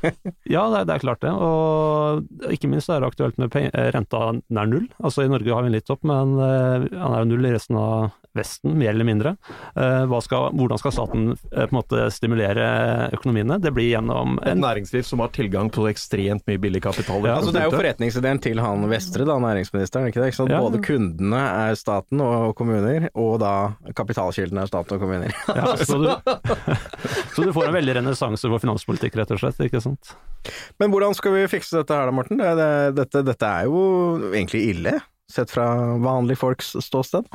ja, det er, det er, klart det. Og ikke minst er det aktuelt med renta nær null. Altså I Norge har vi en litt opp, men han er jo null i resten av Vesten, mer eller mindre. Uh, skal, hvordan skal staten uh, på en måte stimulere økonomiene? Det blir gjennom en... Et næringsliv som har tilgang på ekstremt mye billig kapital. Ja, altså Det er jo forretningsideen til han Vestre, da, næringsministeren. ikke det? Ikke ja. Både kundene er staten og kommuner, og da kapitalkildene er staten og kommuner. ja, så, du, så du får en veldig renessanse for finanspolitikk, rett og slett. ikke sant? Men hvordan skal vi fikse dette her da, Morten? Det, det, dette, dette, er jo egentlig ille, sett fra vanlige folks ståsted?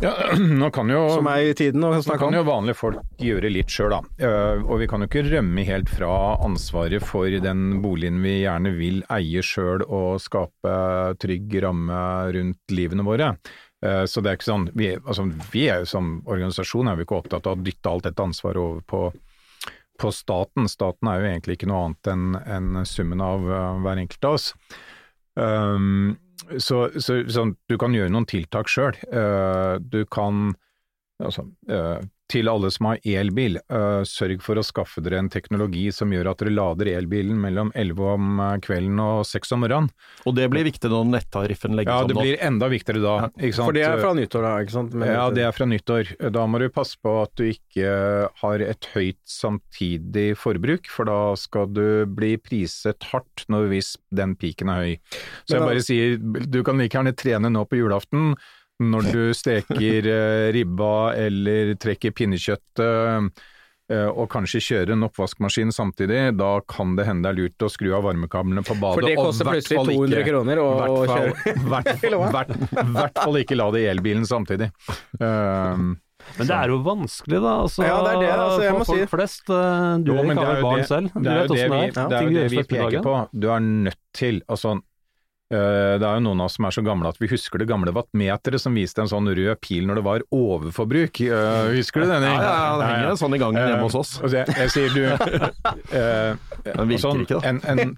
Ja, nå kan jo, Som er i tiden å snakke om. Nå kan jo vanlige folk gjøre litt sjøl, da. Eh, og vi kan jo ikke rømme helt fra ansvaret for den boligen vi gjerne vil eie sjøl og skape trygg ramme rundt livene våre. Eh, så det er ikke sånn, vi, altså, vi er jo som organisasjon er vi ikke opptatt av å dytte alt dette ansvaret over på på staten. Staten er jo egentlig ikke noe annet enn en summen av uh, hver enkelt av oss. Um, så, så, så, du kan gjøre noen tiltak sjøl. Uh, du kan altså, uh, til alle som har elbil, uh, sørg for å skaffe dere en teknologi som gjør at dere lader elbilen mellom 11 om eh, kvelden og 6 om morgenen. Og det blir viktig når nettariffen legges om? Ja, det blir enda viktigere da. For det er fra nyttår da, ikke sant? Med ja, det er fra nyttår. Da må du passe på at du ikke har et høyt samtidig forbruk, for da skal du bli priset hardt når hvis den piken er høy. Så jeg bare sier, du kan like gjerne trene nå på julaften når du steker eh, ribba eller trekker pinnekjøttet eh, og kanskje kjører en oppvaskmaskin samtidig, da kan det hende det er lurt å skru av varmekablene på badet. For det koster plutselig 200 kroner å kjøre? I hvert fall ikke la det i elbilen samtidig. Um, men det er jo vanskelig, da. Altså, ja, det er det, altså, jeg for må folk si. flest. Du jo, ikke har barn selv. Du vet åssen det er. Det er jo det vi peker på. Du er nødt til altså, Eh, det er jo noen av oss som er så gamle at vi husker det gamle wattmeteret som viste en sånn rød pil når det var overforbruk. Eh, husker du den? Ja, ja, det henger en sånn i gangen hjemme hos oss. Jeg, jeg sier du Den virker sånn, ikke, da. En, en,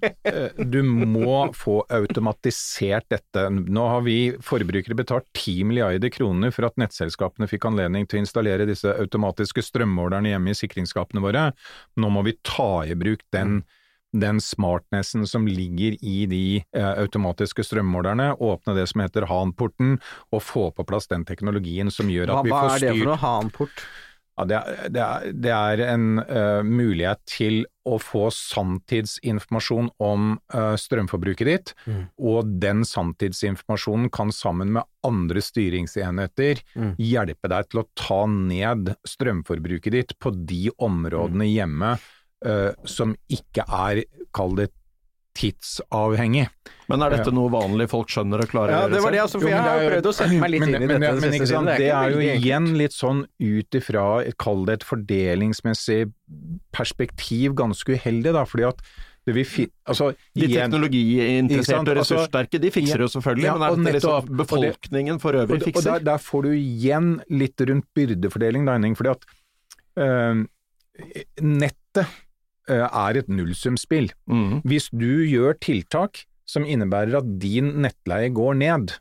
du må få automatisert dette. Nå har vi forbrukere betalt 10 milliarder kroner for at nettselskapene fikk anledning til å installere disse automatiske strømmålerne hjemme i sikringsskapene våre. Nå må vi ta i bruk den den smartnessen som ligger i de eh, automatiske strømmålerne, åpne det som heter Han-porten, og få på plass den teknologien som gjør at hva, vi får styrt Hva er det for noe Han-port? Ja, det, er, det, er, det, er, en uh, mulighet til å få sanntidsinformasjon om uh, strømforbruket ditt, mm. og den sanntidsinformasjonen kan sammen med andre styringsenheter mm. hjelpe deg til å ta ned strømforbruket ditt på de områdene mm. hjemme som ikke er, kall det, tidsavhengig. Men er dette noe vanlige folk skjønner og klarer ja, det var det, altså, for jeg har prøvd å sette meg litt men, inn i men, dette. Men, men sant, det, er jo igjen litt sånn ut ifra, kall det et fordelingsmessig perspektiv, ganske uheldig, da, fordi at det vil fi, altså, de teknologiinteresserte og altså, ressurssterke, de fikser jo selvfølgelig, ja, men er det liksom befolkningen for øvrig fikser? Og der, der, får du igjen litt rundt byrdefordeling, da, fordi at øh, nettet Eh, er et nullsumspill. Mm. Hvis du gjør tiltak som innebærer at din nettleie går ned,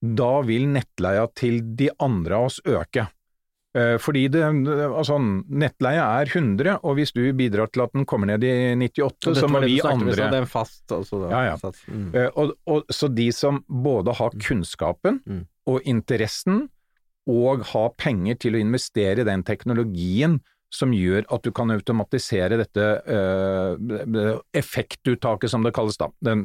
da vil nettleia til de andre av oss øke. Eh, fordi det, altså, nettleie er 100, og hvis du bidrar til at den kommer ned i 98, så må vi andre Det er fast, altså. Ja, ja. Mm. Eh, og, og, så de som både har kunnskapen mm. og interessen, og har penger til å investere i den teknologien som gjør at du kan automatisere dette uh, effektuttaket, som det kalles da, det,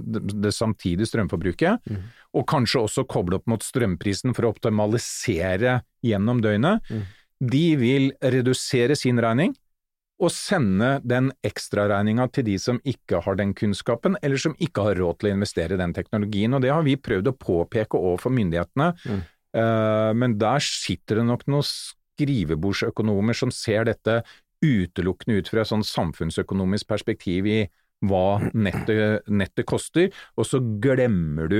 det samtidige strømforbruket, mm. og kanskje også koble opp mot strømprisen for å optimalisere gjennom døgnet. Mm. De vil redusere sin regning og sende den ekstraregninga til de som ikke har den kunnskapen, eller som ikke har råd til å investere i den teknologien. Og det har vi prøvd å påpeke overfor myndighetene, mm. uh, men der sitter det nok noe skrivebordsøkonomer som ser dette utelukkende ut fra et sånn samfunnsøkonomisk perspektiv i hva nettet, nettet koster, og så glemmer du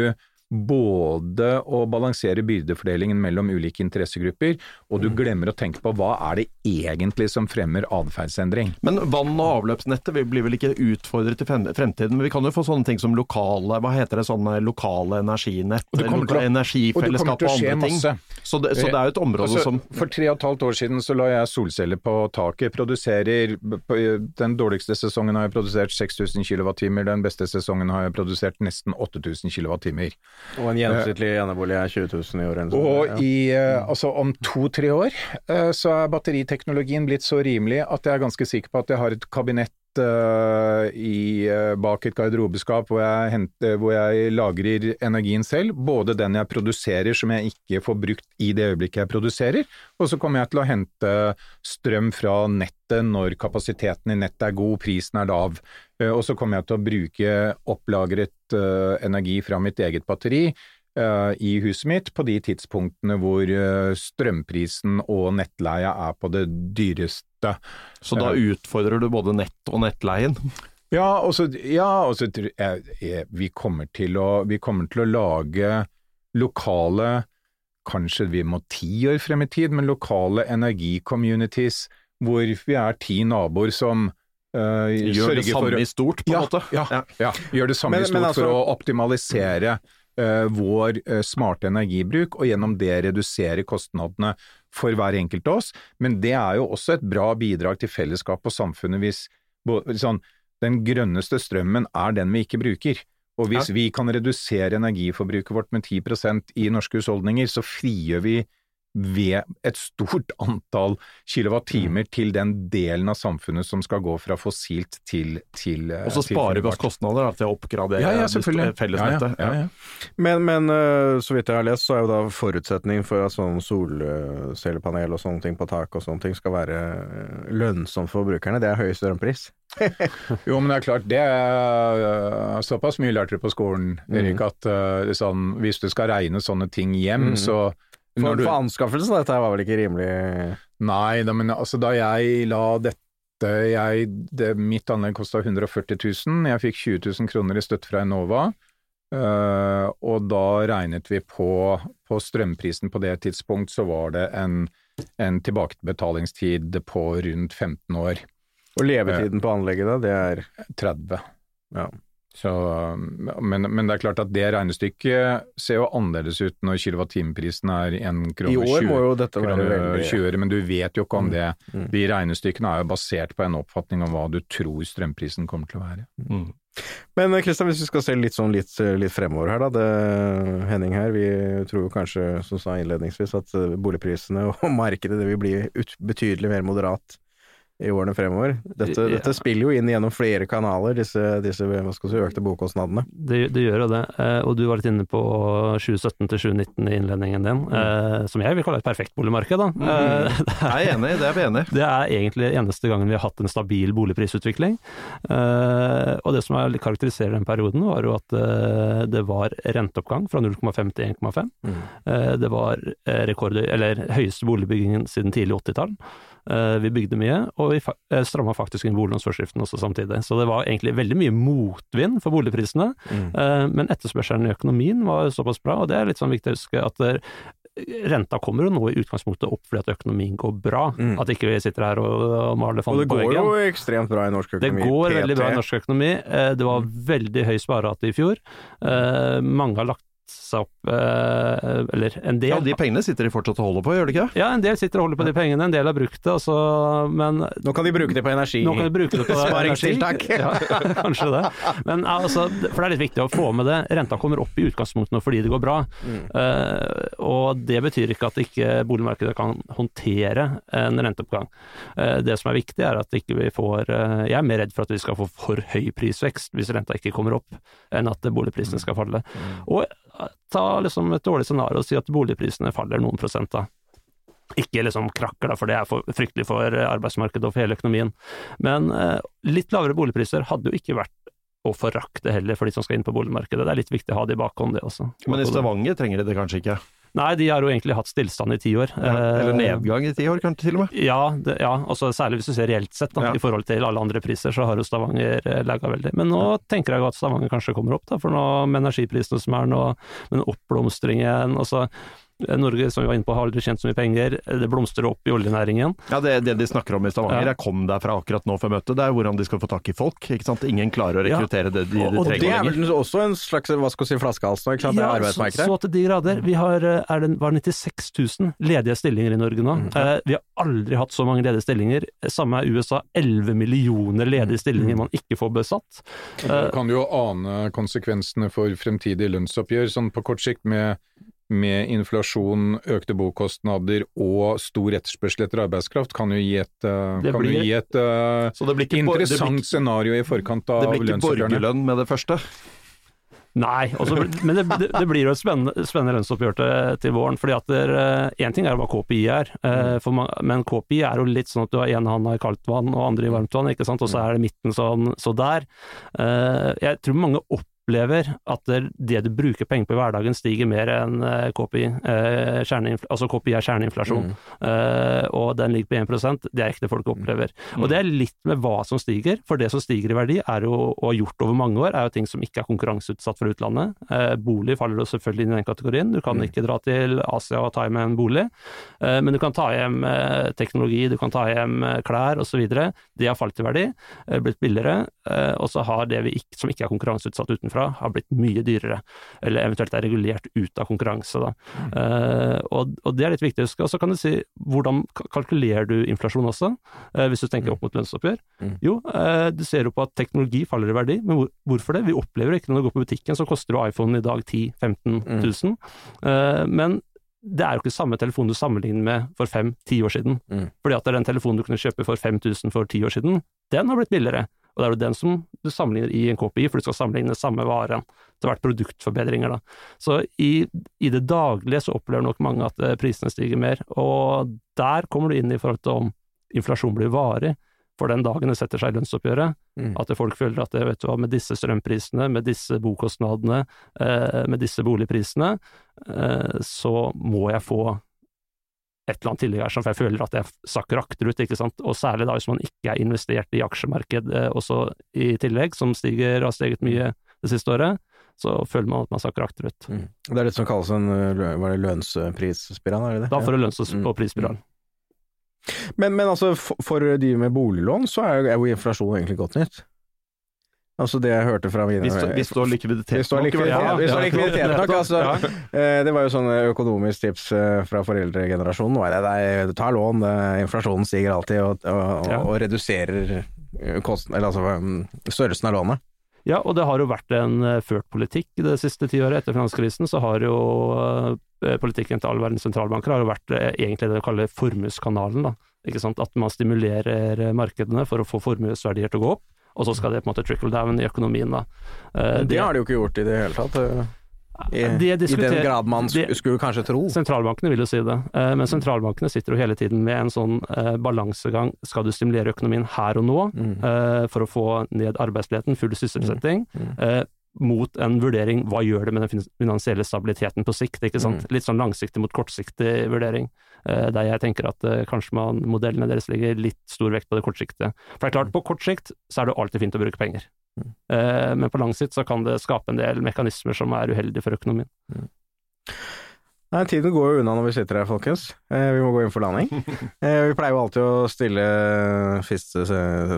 både å balansere byrdefordelingen mellom ulike interessegrupper, og du mm. glemmer å tenke på hva er det egentlig som fremmer atferdsendring. Men vann- og avløpsnettet blir vel ikke utfordret i fremtiden, men vi kan jo få sånne ting som lokale, hva heter det, sånne lokale energinett, lokale energifellesskap og, og andre ting. Så det, så det, er jo et område altså, som For tre og et halvt år siden så la jeg solceller på taket. Produserer Den dårligste sesongen har jeg produsert 6000 kWt, den beste sesongen har jeg produsert nesten 8000 kWt. Og en gjennomsnittlig enebolig er 20 000 i året? Og i, uh, altså om to-tre år uh, så er batteriteknologien blitt så rimelig at jeg er ganske sikker på at jeg har et kabinett i, bak et garderobeskap hvor jeg, henter, hvor jeg, lagrer energien selv. Både den jeg produserer som jeg ikke får brukt i det øyeblikket jeg produserer, og så kommer jeg til å hente strøm fra nettet når kapasiteten i nettet er god, prisen er lav. Og så kommer jeg til å bruke opplagret energi fra mitt eget batteri i huset mitt på de tidspunktene hvor uh, strømprisen og nettleia er på det dyreste. Så da utfordrer du både nett og nettleien? Ja, og så ja, vi, kommer til å, vi kommer til å lage lokale Kanskje vi må ti år frem i tid, men lokale energicommunities hvor vi er ti naboer som Uh, Gjør det samme for, i stort, på en ja, måte? Ja, ja. ja, gjør det samme men, i stort altså, for å optimalisere vår uh, smarte energibruk, og gjennom det redusere kostnadene for hver enkelt av oss. Men det er jo også et bra bidrag til fellesskap og samfunnet hvis sånn, den grønneste strømmen er den vi ikke bruker. Og hvis vi kan redusere energiforbruket vårt med 10% i norske husholdninger, så frigjør vi ved et stort antall kilowattimer mm. til den delen av samfunnet som skal gå fra fossilt til til Og så sparer vi oss kostnader til å oppgradere ja, ja, fellesnettet. Ja, men, men, eh, så vidt jeg har lest, så er jo da forutsetningen for at sånn solcellepanel og sånne ting på tak og sånne ting skal være eh, lønnsomt for brukerne, det er høy strømpris. jo, men det er klart, det er såpass mye lærte du på skolen, Erik, mm. at sånn, hvis du skal regne sånne ting hjem, mm. så for, du... for anskaffelsen, dette var vel ikke rimelig Nei, da, men altså da jeg la dette jeg, det, Mitt anlegg kosta 140 000, jeg fikk 20 000 kroner i støtte fra Enova. Uh, og da regnet vi på, på, strømprisen på det tidspunkt, så var det en, en tilbakebetalingstid på rundt 15 år. Og levetiden uh, på anlegget da, det er 30. Ja. Så, men, men, det er klart at det regnestykket ser jo annerledes ut når kilowattimeprisen er 1 krone I år 20, må jo dette være veldig... 20 men du vet jo ikke om mm. det. Mm. De regnestykkene er jo basert på en oppfatning om hva du tror strømprisen kommer til å være. Mm. Men Kristian, hvis vi skal se litt sånn litt, litt fremover her, da. Det, Henning her, vi tror jo kanskje, som sa innledningsvis, at boligprisene og markedet det vil bli ut, betydelig mer moderat i årene fremover. Dette, ja. dette, spiller jo inn gjennom flere kanaler, disse, disse si, økte bokkostnadene. Det, det, gjør jo det, eh, og du var litt inne på 2017 til 2019 i innledningen din, mm. Eh, som jeg vil kalle et perfekt boligmarked. Da. Mm. jeg er enig, det er vi enig. Det er egentlig eneste gangen vi har hatt en stabil boligprisutvikling. Og det som karakteriserer den perioden, var jo at det var renteoppgang fra 0,5 til 1,5. Mm. Det var rekord, eller høyeste boligbyggingen siden tidlig 80-tall. Eh, vi bygde mye, og vi eh, stramma faktisk inn boliglånsforskriften også samtidig. Så det var egentlig veldig mye motvind for boligprisene, mm. Eh, men etterspørselen i økonomien var såpass bra, og det er litt sånn viktig å huske at renta kommer jo nå i utgangspunktet opp fordi at økonomien går bra. Mm. At ikke vi sitter her og, og maler fond på veggen. Og det går jo ekstremt bra i norsk økonomi. Det går veldig bra i norsk økonomi. Det var mm. veldig høy sparerate i fjor. Mange har lagt seg opp eh, Eller en del Ja, De pengene sitter de fortsatt og holder på, gjør de ikke? Ja, en del sitter og holder på de pengene, en del har brukt det, altså, men Nå kan de bruke det på energi. Nå kan de bruke det på Sparingstiltak. ja, kanskje det. Men altså, for det er litt viktig å få med det. Renta kommer opp i utgangspunktet nå fordi det går bra. Mm. Eh, og det betyr ikke at ikke boligmarkedet kan håndtere en renteoppgang. Eh, det som er viktig, er at ikke vi får uh, Jeg er mer redd for at vi skal få for høy prisvekst hvis renta ikke kommer opp, enn at boligprisene skal falle. Mm. Og ta liksom et dårlig scenario og si at boligprisene faller noen prosent, da. Ikke liksom krakker, da, for det er for, fryktelig for arbeidsmarkedet og for hele økonomien. Men eh, litt lavere boligpriser hadde jo ikke vært å forakte heller for de som skal inn på boligmarkedet. Det er litt viktig å ha det i bakhånd, det også. Men i Stavanger trenger de det kanskje ikke? Nei, de har jo egentlig hatt stillstand i ti år. Ja, eller nedgang i ti år, kanskje til og med? Ja, det, ja også særlig hvis du ser reelt sett, da, ja. i forhold til alle andre priser, så har jo Stavanger lagga veldig. Men nå tenker jeg jo at Stavanger kanskje kommer opp, da, for nå med energiprisene som er nå, med oppblomstringen. altså Norge som vi var inne på har aldri tjent så mye penger, det blomstrer opp i oljenæringen. Ja, Det, det de snakker om i Stavanger, ja. jeg kom derfra akkurat nå før møtet, det er hvordan de skal få tak i folk. ikke sant? Ingen klarer å rekruttere ja. det de, de og, og Det er vel også en slags hva skal si, flaskehals nå, ikke sant? det er? Så, så til de grader. Vi har er det, var 96 000 ledige stillinger i Norge nå. Mm. Eh, vi har aldri hatt så mange ledige stillinger. Samme er USA. 11 millioner ledige stillinger mm. man ikke får besatt. Du kan jo ane konsekvensene for fremtidige lønnsoppgjør, sånn på kort sikt med med inflasjon, økte bokostnader og stor etterspørsel etter arbeidskraft, kan jo gi et, blir, kan blir, gi et uh, interessant blir, scenario i forkant av lønnsoppgjørene. Det blir ikke borgerlønn med det første? Nei, også, men det, det, det, blir jo et spennende, spennende lønnsoppgjør til, til, våren. fordi at Én uh, ting er hva KPI er, uh, man, men KPI er jo litt sånn at du har én hånd i kaldt vann og andre i varmt vann, ikke sant? og så er det midten sånn så der. Jeg tror mange opp opplever at det du bruker penger på i hverdagen stiger mer enn eh, KPI, eh, altså KPI er kjerneinflasjon, mm. eh, og den ligger på 1% det er ikke det folk opplever. Mm. Og det er litt med hva som stiger, for det som stiger i verdi, er jo, og har gjort over mange år, er jo ting som ikke er konkurranseutsatt fra utlandet. Eh, bolig faller jo selvfølgelig inn i den kategorien, du kan mm. ikke dra til Asia og ta hjem en bolig, eh, men du kan ta hjem teknologi, du kan ta hjem klær osv. Det har falt i verdi, blitt billigere, og så har det vi ikke, som ikke er konkurranseutsatt utenfra, utenfra har blitt mye dyrere, eller eventuelt er regulert ut av konkurranse. Da. Mm. Uh, og, og, det er litt viktig å huske. Og så kan du si hvordan kalkulerer du inflasjon også, uh, hvis du tenker mm. opp mot lønnsoppgjør? Mm. Jo, uh, du ser jo på at teknologi faller i verdi, men hvor, hvorfor det? Vi opplever ikke når du går på butikken, så koster jo iPhone i dag 10 000-15 000. Mm. men det er jo ikke samme telefon du sammenligner med for fem-ti år siden. Mm. Fordi at det den telefonen du kunne kjøpe for 5000 for ti år siden, den har blitt billigere. Og det er jo den som du sammenligner i en KPI, for du skal sammenligne samme varen. Det har vært produktforbedringer, da. Så i, i, det daglige så opplever nok mange at eh, prisene stiger mer, og der kommer du inn i forhold til om inflasjon blir varig. For den dagen det setter seg i lønnsoppgjøret, mm. at folk føler at vet du hva, med disse strømprisene, med disse bokostnadene, eh, med disse boligprisene, eh, så må jeg få et eller annet tillegg her, for jeg føler at jeg sakker akterut, ikke sant, og særlig da hvis man ikke er investert i aksjemarked eh, også i tillegg, som stiger, har steget mye det siste året, så føler man at man sakker akterut. Mm. Det er det som kalles en var det lønnsprisspiral, er det det? Da får du lønns- og mm. prisspiral. Mm. Men, men, altså, for, for de med boliglån, så er jo, er jo inflasjon egentlig godt nytt. Altså det jeg hørte fra mine Vi står likviditet nok. Vi står likviditet nok, altså. Eh, det var jo sånn økonomisk tips eh, fra foreldregenerasjonen. Det Du ta lån, inflasjonen stiger alltid, og, og, og, og reduserer kosten, eller altså mm, størrelsen av lånet. Ja, og det har jo vært en eh, ført politikk det siste tiåret. Etter finanskrisen så har jo politikken til all verdens sentralbanker har jo vært egentlig det vi kaller formueskanalen. At man stimulerer markedene for å få formuesverdier til å gå opp og så skal det på en måte trickle down i økonomien. da. Uh, det, det, har de jo ikke gjort i det hele tatt. Eh, I, I, den grad man skulle kanskje tro. Sentralbankene vil jo si det, uh, men sentralbankene sitter jo hele tiden med en sånn balansegang. Skal du stimulere økonomien her og nå mm. for å få ned arbeidsledigheten, full sysselsetting? Mm. Mm mot en vurdering hva gjør det med den finansielle stabiliteten på sikt. ikke sant? Mm. Litt sånn langsiktig mot kortsiktig vurdering, eh, der jeg tenker at eh, kanskje man, modellene deres legger litt stor vekt på det kortsiktige. For det er klart, på kort sikt så er det alltid fint å bruke penger, mm. eh, men på lang sikt så kan det skape en del mekanismer som er uheldige for økonomien. Mm. Nei, Tiden går jo unna når vi sitter her, folkens. Eh, vi må gå inn for landing. Eh, vi pleier jo alltid å stille fast,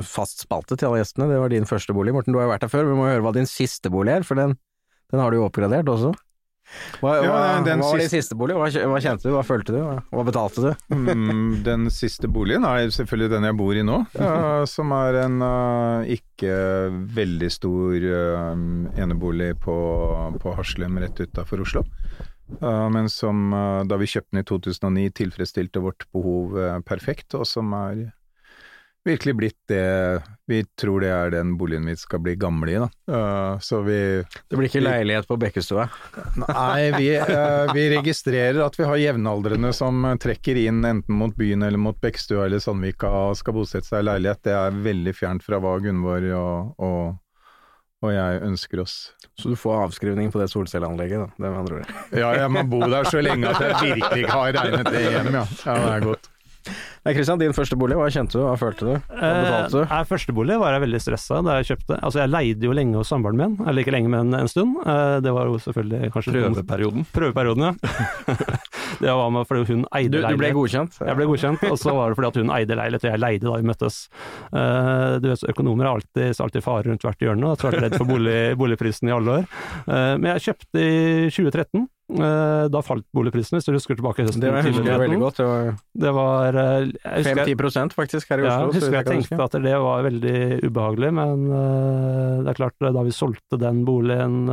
fast spalte til alle gjestene. Det var din første bolig. Morten, du har jo vært her før. Vi må høre hva din siste bolig er, for den, den har du jo oppgradert også. Hva, ja, hva, hva var din siste bolig? Hva, hva, kjente du, hva følte du, hva, betalte du? mm, den siste boligen er selvfølgelig den jeg bor i nå, ja, som er en uh, ikke veldig stor uh, enebolig på, på Haslem rett utafor Oslo. Uh, men som uh, da vi kjøpte den i 2009 tilfredsstilte vårt behov uh, perfekt, og som er virkelig blitt det vi tror det er den boligen vi skal bli gamle i, da. så vi Det blir ikke leilighet på Bekkestua? Nei, vi, vi, registrerer at vi har jevnaldrende som trekker inn enten mot byen eller mot Bekkestua eller Sandvika og skal bosette seg i leilighet. Det er veldig fjernt fra hva Gunvor og, og og jeg ønsker oss. Så du får avskrivning på det solcelleanlegget, da, det med andre ord? ja, jeg må bo der så lenge at jeg virkelig har regnet det hjem, ja. Ja, det er godt. Nei, Kristian, din første bolig, hva kjente du, hva følte du? Hva eh, betalte du? Eh, første bolig var jeg veldig stressa da jeg kjøpte. Altså jeg leide jo lenge hos samboeren min, eller ikke lenge, men en stund. Eh, det var jo selvfølgelig kanskje Prøveperioden. Prøveperioden, ja. det var med fordi hun eide leilighet. Du, ble godkjent? Jeg ble godkjent, og så var det fordi at hun eide leilighet, og jeg leide da vi møttes. Eh, du vet, Økonomer har alltid, alltid fare rundt hvert hjørne, og har vært redd for bolig, boligprisen i alle år. Men jeg kjøpte i 2013. Eh, da falt boligprisene, hvis du husker tilbake høsten Det var, jeg veldig godt. Det var, var 5-10 faktisk her i Oslo. Ja, jeg husker jeg tenkte at det var veldig ubehagelig, men uh, det er klart, da vi solgte den boligen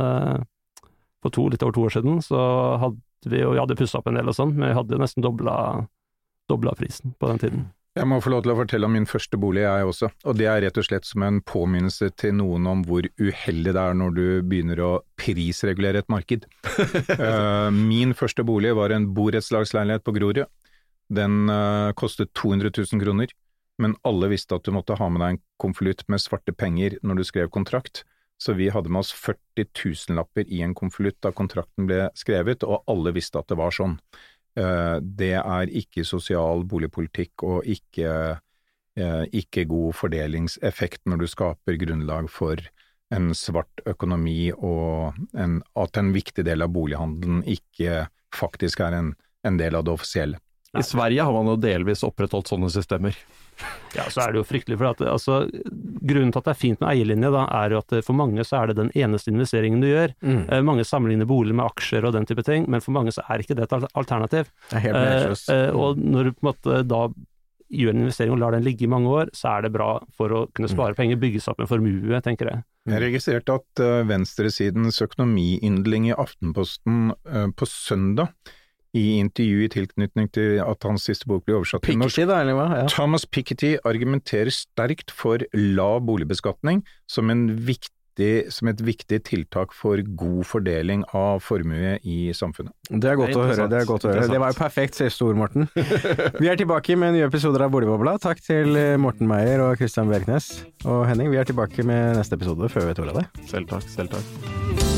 for to, litt over to år siden, så hadde vi jo, vi hadde pussa opp en del og sånn, men vi hadde nesten dobla, dobla prisen på den tiden. Jeg må få lov til å fortelle om min første bolig, jeg også. Og det er rett og slett som en påminnelse til noen om hvor uheldig det er når du begynner å prisregulere et marked. uh, min første bolig var en borettslagsleilighet på Grorud. Den uh, kostet 200 000 kroner, men alle visste at du måtte ha med deg en konvolutt med svarte penger når du skrev kontrakt. Så vi hadde med oss 40 000-lapper i en konvolutt da kontrakten ble skrevet, og alle visste at det var sånn. Eh, det er ikke sosial boligpolitikk og ikke, eh, ikke god fordelingseffekt når du skaper grunnlag for en svart økonomi, og en, at en viktig del av bolighandelen ikke faktisk er en, en del av det offisielle. I Sverige har man jo delvis opprettholdt sånne systemer. Ja, så er det jo fryktelig. for at, altså, Grunnen til at det er fint med eierlinje, da, er jo at for mange så er det den eneste investeringen du gjør. Mm. Eh, mange sammenligner bolig med aksjer og den type ting, men for mange så er ikke det et alternativ. Det er helt eh, eh, og når du på en måte da gjør en investering og lar den ligge i mange år, så er det bra for å kunne spare penger, bygge seg opp en formue, tenker jeg. Jeg registrerte at uh, venstresidens økonomiyndling i Aftenposten uh, på søndag i intervju i tilknytning til at hans siste bok ble oversatt til norsk. Da, eller hva? Ja. Thomas Piketty argumenterer sterkt for lav boligbeskatning som, viktig, som, et viktig tiltak for god fordeling av formue i samfunnet. Det er godt å høre. Det er godt å høre. Det var jo perfekt siste ord, Morten. Vi er tilbake med nye episoder av Boligbobla. Takk til Morten Meyer og Christian Bjerknes. Og Henning, vi er tilbake med neste episode før vi vet ordet av det. Selv takk. Selv takk.